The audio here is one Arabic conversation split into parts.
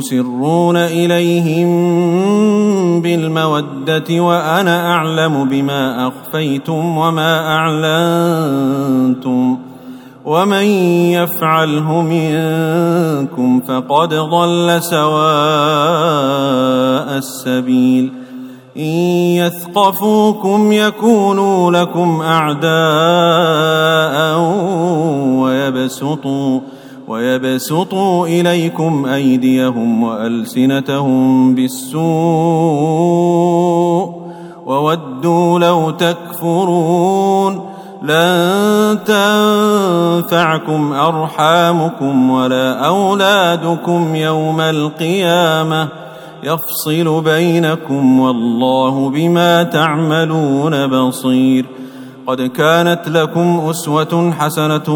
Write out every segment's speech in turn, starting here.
تسرون إليهم بالمودة وأنا أعلم بما أخفيتم وما أعلنتم ومن يفعله منكم فقد ضل سواء السبيل إن يثقفوكم يكونوا لكم أعداء ويبسطوا ويبسطوا إليكم أيديهم وألسنتهم بالسوء وودوا لو تكفرون لن تنفعكم أرحامكم ولا أولادكم يوم القيامة يفصل بينكم والله بما تعملون بصير قد كانت لكم أسوة حسنة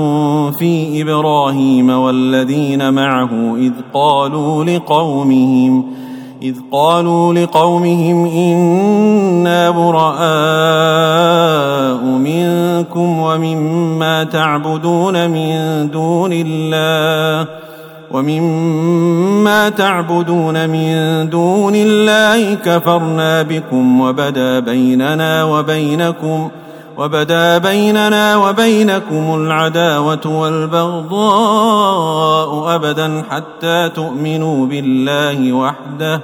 في إبراهيم والذين معه إذ قالوا لقومهم إذ قالوا لقومهم إنا براء منكم ومما تعبدون من دون الله ومما تعبدون من دون الله كفرنا بكم وبدا بيننا وبينكم وبدا بيننا وبينكم العداوة والبغضاء أبدا حتى تؤمنوا بالله وحده.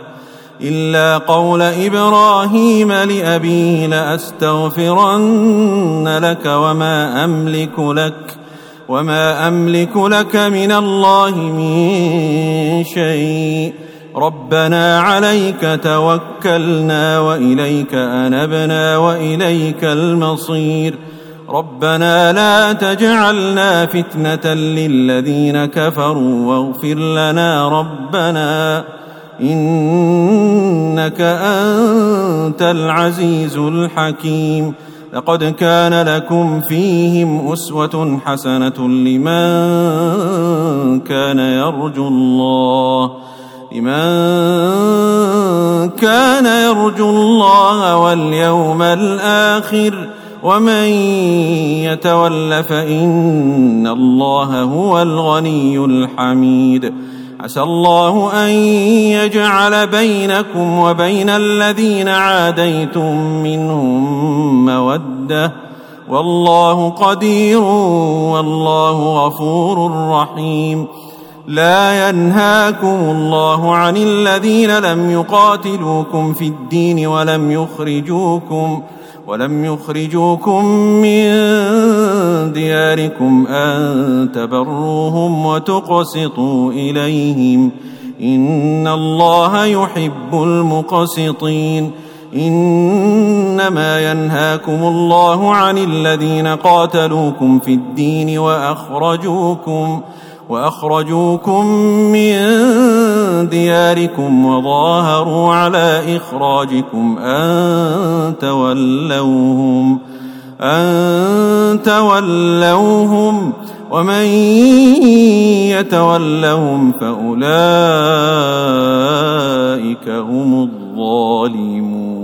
إلا قول إبراهيم لأبيه لأستغفرن لك وما أملك لك وما أملك لك من الله من شيء. ربنا عليك توكلنا وإليك أنبنا وإليك المصير. ربنا لا تجعلنا فتنة للذين كفروا واغفر لنا ربنا إنك أنت العزيز الحكيم. لقد كان لكم فيهم أسوة حسنة لمن كان يرجو الله. لمن كان يرجو الله واليوم الآخر ومن يتول فان الله هو الغني الحميد عسى الله ان يجعل بينكم وبين الذين عاديتم منهم موده والله قدير والله غفور رحيم لا ينهاكم الله عن الذين لم يقاتلوكم في الدين ولم يخرجوكم ولم يخرجوكم من دياركم أن تبروهم وتقسطوا إليهم إن الله يحب المقسطين إنما ينهاكم الله عن الذين قاتلوكم في الدين وأخرجوكم وأخرجوكم من دياركم وظاهروا على إخراجكم أن تولوهم أن تولوهم ومن يتولهم فأولئك هم الظالمون.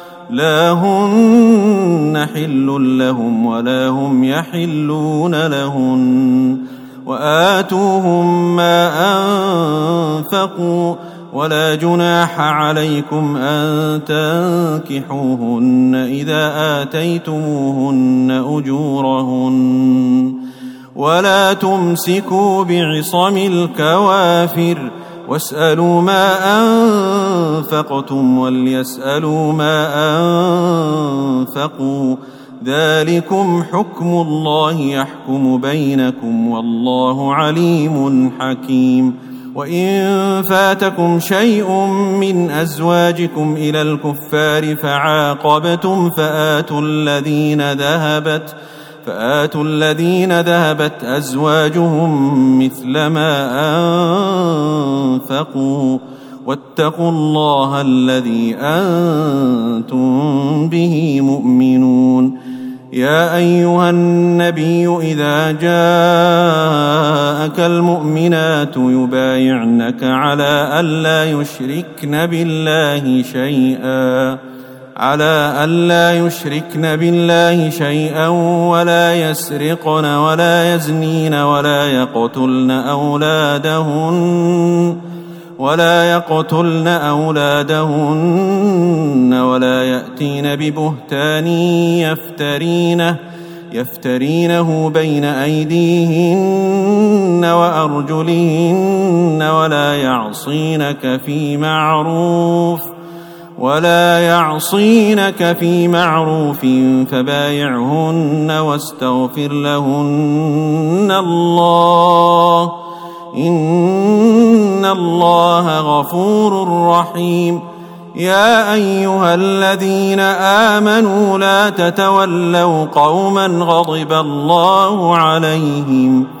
لا هن حل لهم ولا هم يحلون لهن واتوهم ما انفقوا ولا جناح عليكم ان تنكحوهن اذا اتيتموهن اجورهن ولا تمسكوا بعصم الكوافر واسألوا ما أنفقتم وليسألوا ما أنفقوا. ذلكم حكم الله يحكم بينكم والله عليم حكيم. وإن فاتكم شيء من أزواجكم إلى الكفار فعاقبتم فآتوا الذين ذهبت فآتوا الذين ذهبت أزواجهم مثل ما أنفقوا واتقوا الله الذي أنتم به مؤمنون. يا أيها النبي إذا جاءك المؤمنات يبايعنك على الا يشركن بالله شيئا. على ألا يشركن بالله شيئا ولا يسرقن ولا يزنين ولا يقتلن أولادهن ولا يقتلن أولادهن ولا يأتين ببهتان يفترينه يفترينه بين أيديهن وأرجلهن ولا يعصينك في معروف ولا يعصينك في معروف فبايعهن واستغفر لهن الله. إن الله غفور رحيم. يا أيها الذين آمنوا لا تتولوا قوما غضب الله عليهم.